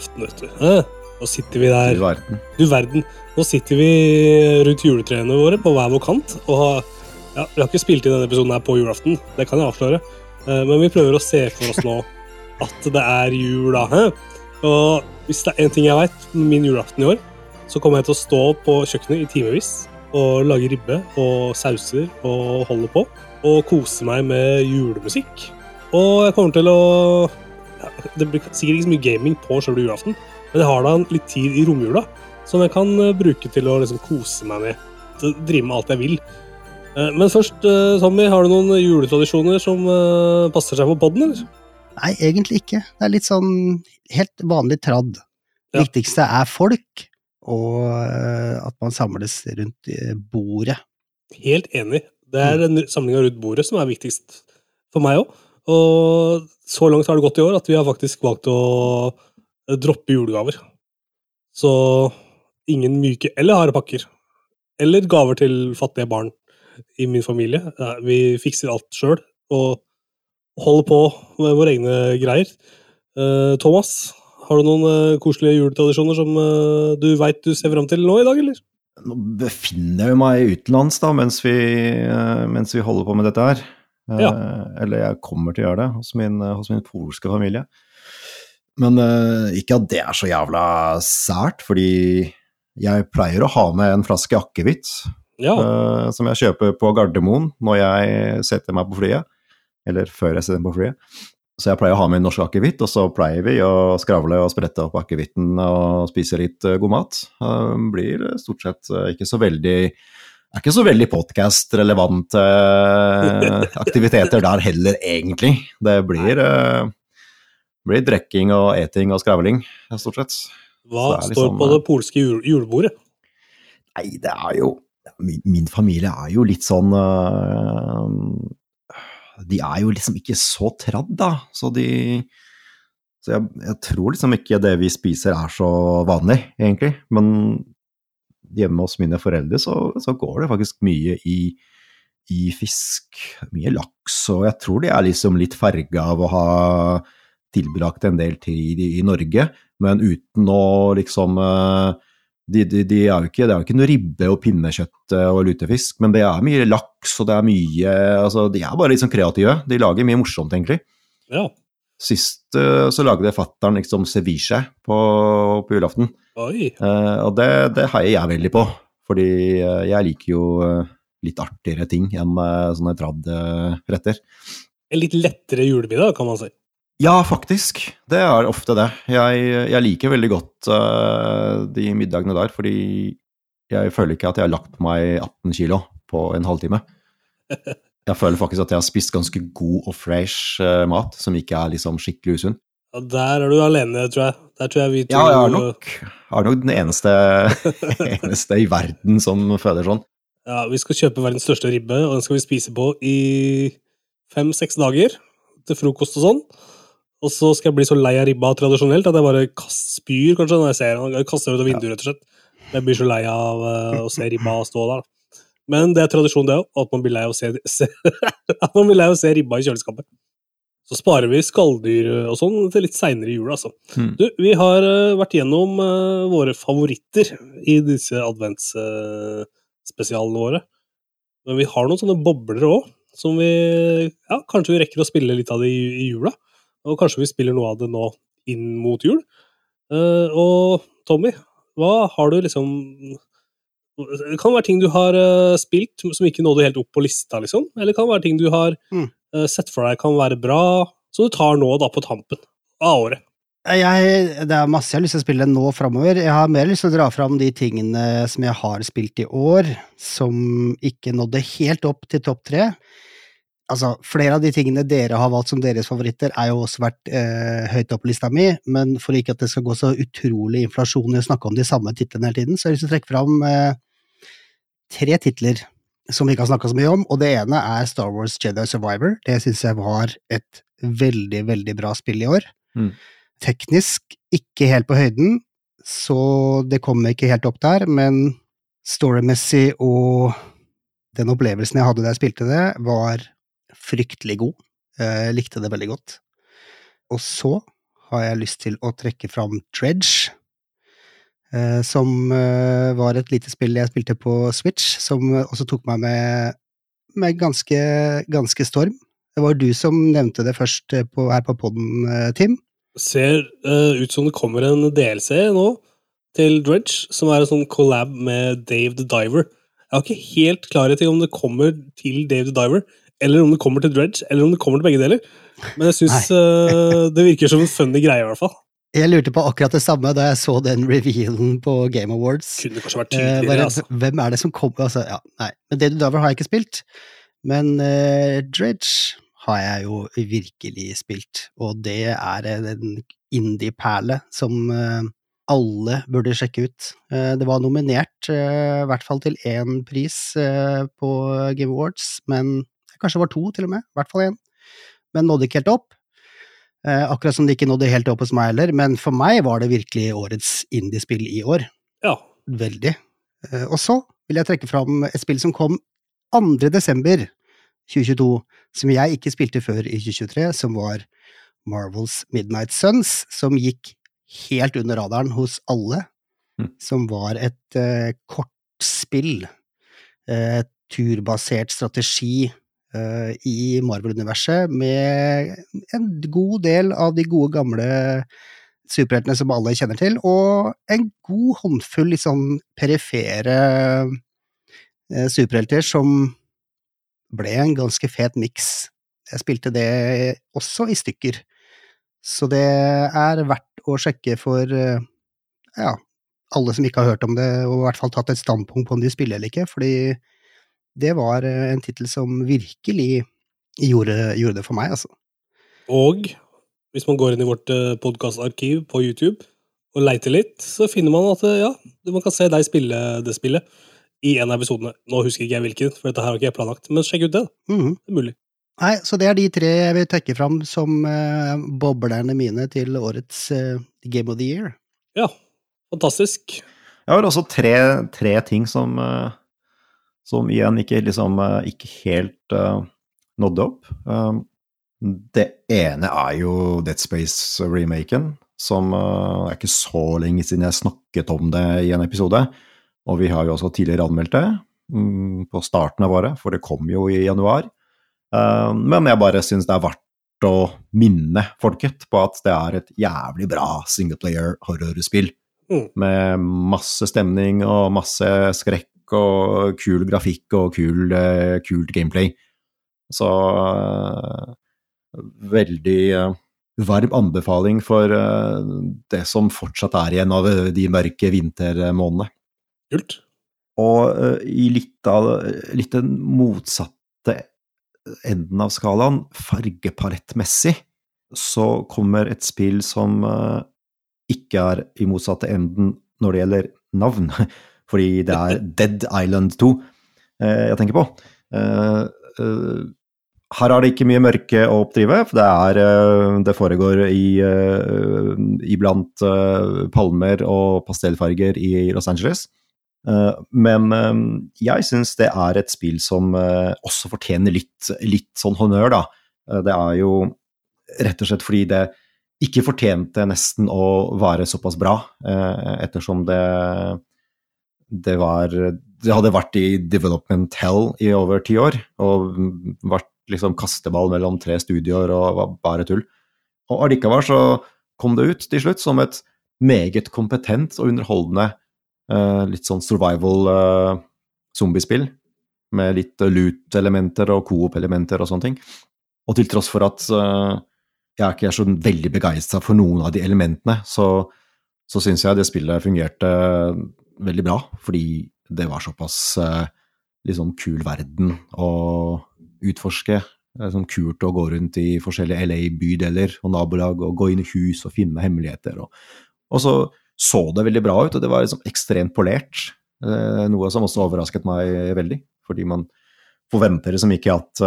julaften, vet du. Hæ? Nå sitter vi der. Du verden. Du verden. Nå sitter vi rundt juletrærne våre på hver vår kant. Og har, ja, vi har ikke spilt inn denne episoden her på julaften, det kan jeg avsløre. Eh, Men vi prøver å se for oss nå at det er jul, da. Og hvis det er én ting jeg veit min julaften i år, så kommer jeg til å stå på kjøkkenet i timevis og lage ribbe og sauser og holde på. Og kose meg med julemusikk. Og jeg kommer til å ja, Det blir sikkert ikke så mye gaming på sjølve julaften, men jeg har da litt tid i romjula som jeg kan eh, bruke til å liksom kose meg med. Drive med alt jeg vil. Eh, Men først, eh, Tommy, har du noen juletradisjoner som passer seg for podden, eller? Nei, egentlig ikke. Det er litt sånn helt vanlig tradd. Ja. Viktigste er folk, og at man samles rundt bordet. Helt enig. Det er den samlinga rundt bordet som er viktigst for meg òg. Og så langt har det gått i år at vi har faktisk valgt å eh, droppe julegaver. Så ingen myke eller harde pakker. Eller gaver til fattige barn i min familie. Vi fikser alt sjøl og holder på med våre egne greier. Eh, Thomas, har du noen eh, koselige juletradisjoner som eh, du veit du ser fram til nå i dag, eller? Nå befinner jeg meg utenlands da, mens vi, eh, mens vi holder på med dette her. Eh, Ja. Eller jeg kommer til å gjøre det hos min, eh, hos min polske familie. Men eh, ikke at det er så jævla sært, fordi jeg pleier å ha med en flaske akevitt Ja. eh, som jeg kjøper på Gardermoen når jeg setter meg på flyet. Eller før jeg setter meg på flyet. Så jeg pleier å ha med norsk akevitt, og så pleier vi å skravle og sprette opp akevitten og spise litt eh, god mat. Eh, blir stort sett eh, ikke så veldig er ikke så veldig podkast-relevante aktiviteter der heller, egentlig. Det blir, uh, blir drikking og eting og skravling, stort sett. Hva liksom, står på eh, det polske jul julebordet? Nei, det er jo Min, min familie er jo litt sånn De er jo liksom ikke så tradd, da. Så de Så jeg, jeg tror liksom ikke det vi spiser er så vanlig, egentlig. Men hjemme hos mine foreldre så, så går det faktisk mye i, i fisk. Mye laks, og jeg tror de er liksom litt farga av å ha tilbrakt en del tid i, i Norge, men uten å liksom øh, de, de, de er ikke, det er jo ikke noe ribbe og pinnekjøtt eh, og lutefisk, men det er mye laks og det er mye altså De er bare sånn kreative. De lager mye morsomt, egentlig. Ja. Sist eh, så lagde fatter'n liksom ceviche på, på julaften, Oi. Uh, og det, det heier jeg veldig på. Fordi eh, jeg liker jo litt artigere ting enn sånne trad-retter. En litt lettere julemiddag, kan man si. Ja, faktisk. Det er ofte det. Jeg, jeg liker veldig godt uh, de middagene der, fordi jeg føler ikke at jeg har lagt meg 18 kilo på en halvtime. Jeg føler faktisk at jeg har spist ganske god og fresh eh, mat, som ikke er liksom skikkelig usunn. Ja, der er du alene, tror jeg. Der tror jeg vi to Ja, jeg er nok, jeg er nok den eneste, eneste i verden som føler sånn. Ja, Vi skal kjøpe verdens største ribbe, og den skal vi spise på i fem-seks dager. Til frokost og sånn. Og så skal jeg bli så lei av ribba tradisjonelt at jeg bare spyr kanskje når jeg ser den. Kaster den ut av vinduet, rett og slett. Jeg blir så lei av eh, å se ribba stå der. da. Men det er tradisjon, det òg, at man blir lei av å se, se å se ribba i kjøleskapet. Så sparer vi skalldyr og sånn til litt seinere i jula, altså. Mm. Du, vi har eh, vært gjennom uh, våre favoritter i disse adventsspesialene våre. Men vi har noen sånne bobler òg, som vi Ja, kanskje vi rekker å spille litt av det i, i jula. Og kanskje vi spiller noe av det nå inn mot jul. Uh, og Tommy, hva har du liksom Det kan være ting du har uh, spilt som ikke nådde helt opp på lista, liksom. Eller det kan være ting du har Mm. uh, sett for deg kan være bra, som du tar nå, da, på tampen av året. Jeg, det er masse jeg har lyst til å spille nå framover. Jeg har mer lyst til å dra fram de tingene som jeg har spilt i år, som ikke nådde helt opp til topp tre. Altså, flere av de tingene dere har valgt som deres favoritter, er jo også vært eh, høyt opp på lista mi, men for ikke at det skal gå så utrolig inflasjon i å snakke om de samme titlene hele tiden, så har jeg lyst til å trekke fram eh, tre titler som vi ikke har snakka så mye om, og det ene er Star Wars Jedi Survivor. Det syns jeg var et veldig, veldig bra spill i år. Mm. Teknisk ikke helt på høyden, så det kommer ikke helt opp der, men storymessig og den opplevelsen jeg hadde da jeg spilte det, var fryktelig god. Jeg likte det veldig godt. Og så har jeg lyst til å trekke fram Dredge. Eh, som eh, var et lite spill jeg spilte på Switch, som også tok meg med, med ganske, ganske storm. Det var du som nevnte det først eh, på, her på poden, Tim. Ser uh, ut som det kommer en DLC nå til Dredge, som er en sånn collab med Dave the Diver. Jeg har ikke helt klarhet i om det kommer til Dave the Diver, eller om det kommer til Dredge, eller om det kommer til begge deler. Men jeg syns uh, det virker som en funny greie, i hvert fall. Jeg lurte på akkurat det samme da jeg så den revealen på Game Awards. Kunne kanskje vært tydeligere, uh, altså. Hvem er det som kommer altså, ja, nei. Men Dave Dover har jeg ikke spilt. Men eh, Dredge har jeg jo virkelig spilt, og det er en indie-perle som alle burde sjekke ut. Det var nominert i hvert fall til én pris på Game Awards, men Kanskje det var to, til og med. I hvert fall én. Men nådde ikke helt opp. Eh, akkurat som det ikke nådde helt opp hos meg heller, men for meg var det virkelig årets indiespill i år. Ja. Veldig. Eh, og så vil jeg trekke fram et spill som kom 2. desember 2022, som jeg ikke spilte før i 2023, som var Marvels Midnight Suns, som gikk helt under radaren hos alle. Mm. Som var et uh, kortspill. Uh, turbasert strategi i Marvel-universet, med en god del av de gode, gamle superheltene som alle kjenner til, og en god håndfull litt sånn perifere uh, superhelter som ble en ganske fet miks. Jeg spilte det også i stykker, så det er verdt å sjekke for uh, ja, alle som ikke har hørt om det, og i hvert fall tatt et standpunkt på om de spiller eller ikke, fordi det var eh, en tittel som virkelig gjorde, gjorde, det for meg, altså. Og hvis man går inn i vårt eh, podkastarkiv på YouTube og leiter litt, så finner man at eh, ja, man kan se deg spille det spillet i en av episodene. Nå husker ikke jeg hvilken, for dette her har ikke jeg planlagt, men sjekk ut det. Mm -hmm. Det er mulig. Nei, så det er de tre jeg vil trekke fram som eh, boblerne mine til årets eh, Game of the Year. Ja, fantastisk. Jeg har også tre, tre ting som uh som igjen ikke, liksom, eh, ikke helt uh, nådde opp. Um, det ene er jo Dead Space-remaken, som uh, er ikke så lenge siden jeg snakket om det i en episode. Og vi har jo også tidligere anmeldt det um, på starten av året, for det kom jo i januar. Uh, men jeg bare syns det er verdt å minne folket på at det er et jævlig bra singleplayer horrorspill. Mm. Med masse stemning og masse skrekk og kul grafikk og kul, uh, kult gameplay. Så uh, veldig uh, varm anbefaling for det som fortsatt er igjen av de mørke vintermånedene. Kult. Og i litt av litt den motsatte enden av skalaen, fargepalettmessig, så kommer et spill som ikke er i motsatte enden når det gjelder navn, fordi det er Dead Island 2 eh, jeg tenker på. Eh, eh, her er det ikke mye mørke å oppdrive, for det, er, det foregår i, iblant palmer og pastellfarger i Los Angeles. Men jeg syns det er et spill som også fortjener litt, litt sånn honnør, da. Det er jo rett og slett fordi det ikke fortjente nesten å være såpass bra, ettersom det det var Det hadde vært i development hell i over ti år, og vært liksom kasteball mellom tre studioer og var bare tull. Og allikevel så kom det ut til slutt som et meget kompetent og underholdende uh, litt sånn survival uh, zombiespill, med litt loot-elementer og coop-elementer og sånne ting. Og til tross for at uh, jeg er ikke så veldig begeistra for noen av de elementene, så, så syns jeg det spillet fungerte veldig bra, fordi det var såpass eh, liksom kul verden å utforske. Det er sånn kult å gå rundt i forskjellige LA-bydeler og nabolag og gå inn i hus og finne hemmeligheter. Og, og så så det veldig bra ut, og det var liksom ekstremt polert. Eh, noe som også overrasket meg veldig, fordi man forventer liksom ikke at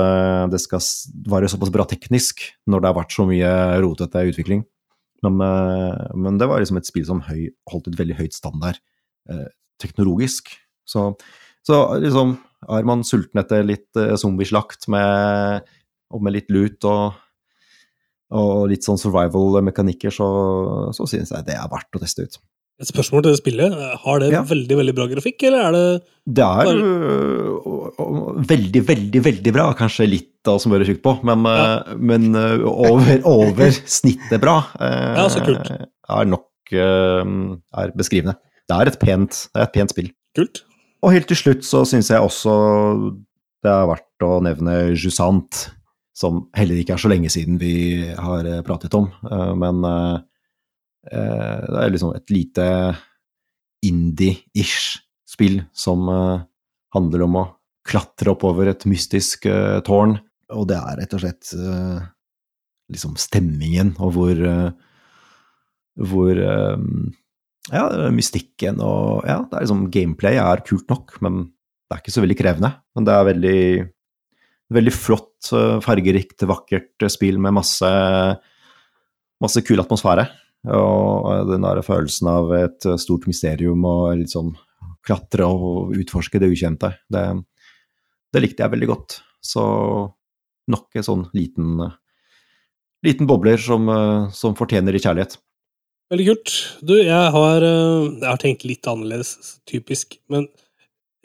det skal være såpass bra teknisk når det har vært så mye rotete utvikling. Men, men det var liksom et spill som høy, holdt et veldig høyt standard Eh, teknologisk. Så, så, liksom er man sulten etter litt eh, zombieslakt med, og med litt lut og, og litt sånn survival-mekanikker, så, så synes jeg det er verdt å teste ut. Et spørsmål til det spillet. Har det Ja. veldig veldig bra grafikk, eller er det Det er Bare- øh, øh, veldig, veldig, veldig bra. Kanskje litt som smøre tjukt på, men, øh, men øh, over, over snittet bra øh, Ja, så kult. er nok øh, er beskrivende. Det er et pent, det er et pent spill. kult? Og helt til slutt så syns jeg også det er verdt å nevne Jusant, som heller ikke er så lenge siden vi har eh, pratet om. Eh, Men eh, det er liksom et lite indie-ish spill som handler om å klatre oppover et mystisk tårn. Og det er rett og slett liksom stemmingen og hvor hvor ja, mystikken og Ja, det er liksom Gameplay er kult nok, men det er ikke så veldig krevende. Men det er veldig Veldig flott, eh, fargerikt, vakkert spill med masse Masse kul atmosfære. Og den der følelsen av et stort mysterium og liksom klatre og utforske det ukjente. Det, det likte jeg veldig godt. Så nok en sånn liten Liten bobler som, eh, som fortjener i kjærlighet. Veldig kult. Du, jeg har, eh, jeg har tenkt litt annerledes, typisk. Men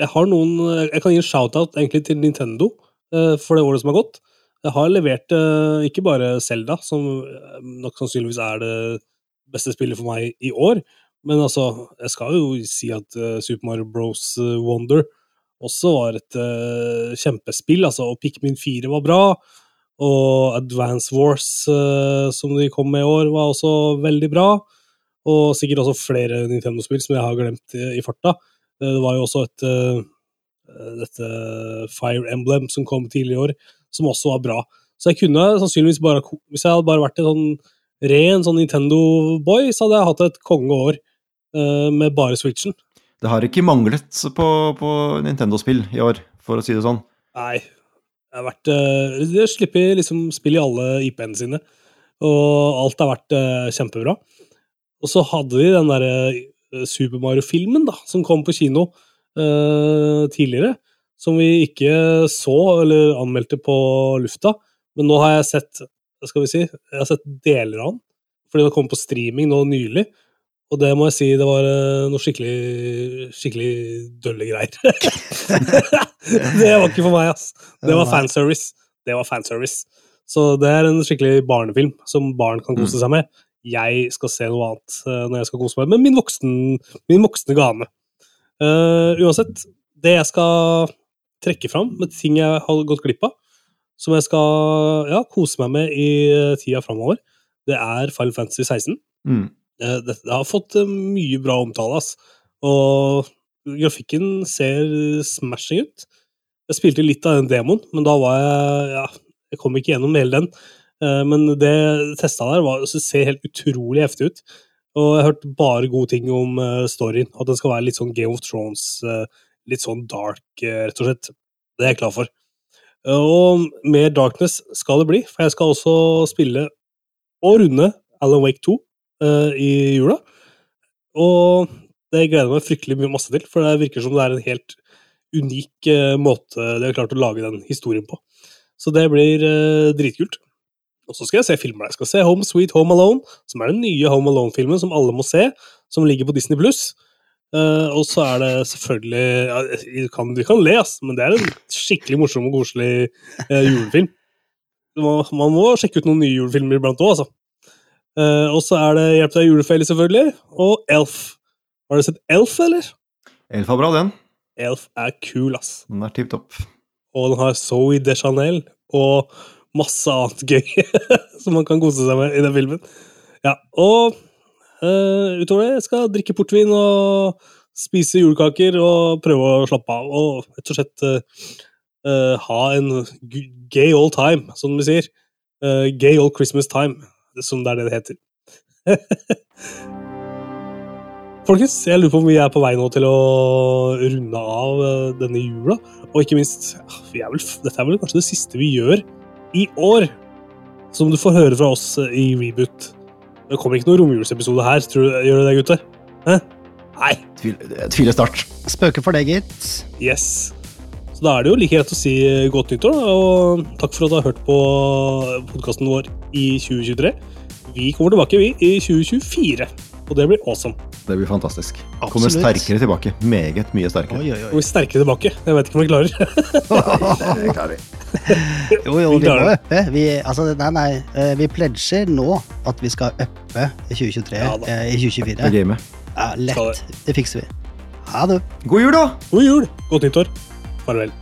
jeg har noen Jeg kan gi en shout-out egentlig til Nintendo eh, for det året som har gått. Jeg har levert eh, ikke bare Zelda, som eh, nok sannsynligvis er det beste spillet for meg i år, men altså, jeg skal jo si at eh, Super Mario Bros. Wonder også var et eh, kjempespill. Altså, og Pikmin 4 var bra. Og Advance Wars, eh, som de kom med i år, var også veldig bra. Og sikkert også flere Nintendo-spill som jeg har glemt i, i farta. Eh, Det var jo også et eh, dette Fire Emblem som kom tidlig i år, som også var bra. Så jeg kunne sannsynligvis bare Hvis jeg hadde bare vært en sånn ren sånn Nintendo-boy, så hadde jeg hatt et kongeår eh, med bare Switchen. Det har ikke manglet på, på Nintendo-spill i år, for å si det sånn. Nei. Det har vært De slipper liksom spill i alle IP-ene sine, og alt har vært eh, kjempebra. Og så hadde de den derre eh, Super Mario-filmen, da, som kom på kino uh, tidligere. Som vi ikke så eller anmeldte på lufta. Men nå har jeg sett skal vi si, jeg har sett deler av den. Fordi det kom på streaming nå nylig. Og det må jeg si, det var eh, noe skikkelig skikkelig dølle greier. det var ikke for meg, ass. Det var fanservice. Det var fanservice. Så det er en skikkelig barnefilm som barn kan kose seg med. Jeg skal se noe annet eh, når jeg skal kose meg med min, voksen, min voksne gane. Uh, uansett, det jeg skal trekke fram med ting jeg har gått glipp av, som jeg skal ja, kose meg med i eh, tida framover, det er Final Fantasy 16. Mm. Det, det har fått mye bra omtale, ass. Og grafikken ser smashing ut. Jeg spilte litt av den demoen, men da var jeg Ja, jeg kom ikke gjennom hele den. Eh, Men det testa der var, så ser helt utrolig heftig ut. Og jeg har hørt bare gode ting om eh, storyen. At den skal være litt sånn Game of Thrones, eh, litt sånn dark, rett og slett. Det er jeg klar for. Og mer darkness skal det bli, for jeg skal også spille og runde Alan Wake 2 eh, i jula. Og det gleder jeg meg fryktelig mye masse til, for det virker som det er en helt unik måte de har klart å lage den historien på. Så det blir dritkult. Og så skal jeg se filmer. Jeg skal se Home Sweet Home Alone, som er den nye Home Alone-filmen som alle må se, som ligger på Disney Pluss. og så er det selvfølgelig ja, Du kan, du kan le, ass, men det er en skikkelig morsom og koselig uh, julefilm. Man, man må sjekke ut noen nye julefilmer iblant òg, altså. Uh, og så er det Hjelp deg julefelle, selvfølgelig, og Elf. Har du sett Elf, eller? Elf var bra, den. Elf er kul, ass. Den er tipp topp. Og den har Zoe Deschanel og masse annet gøy som man kan kose seg med i den filmen. Ja, og uh, utover det, jeg skal drikke portvin og spise julekaker og prøve å slappe av. Og rett og slett uh, ha en gay old time, som vi sier. Uh, gay old Christmas time, som det er det det heter. Folkens, jeg lurer på om vi er på vei nå til å runde av denne jula. Og ikke minst, ah, er vel, dette er vel kanskje det siste vi gjør i år. Som du får høre fra oss eh, i Reboot. Det kommer ikke noen romjulsepisode her, tror du, gjør det det, gutter? Hæ? Nei. Tvil, tviler sterkt. Spøker for deg, gitt. Yes. Så da er det jo like greit å si eh, godt nyttår, og takk for at du har hørt på podkasten vår i 2023. Vi kommer tilbake, vi, i 2024. Og det blir awesome. Det blir fantastisk. Kommer sterkere tilbake. Meget mye sterkere. Oi, oi, oi. vi er sterkere tilbake. Jeg vet ikke om vi klarer. Det klarer vi. Jo, jo, Vi må uppe. Vi, altså, nei, nei, eh, vi pledger nå at vi skal uppe i 2023, Ja eh, i 2024. er gamet. Ja, lett. Det fikser vi. Ha det. God jul, da! God jul! Godt nyttår. Farvel.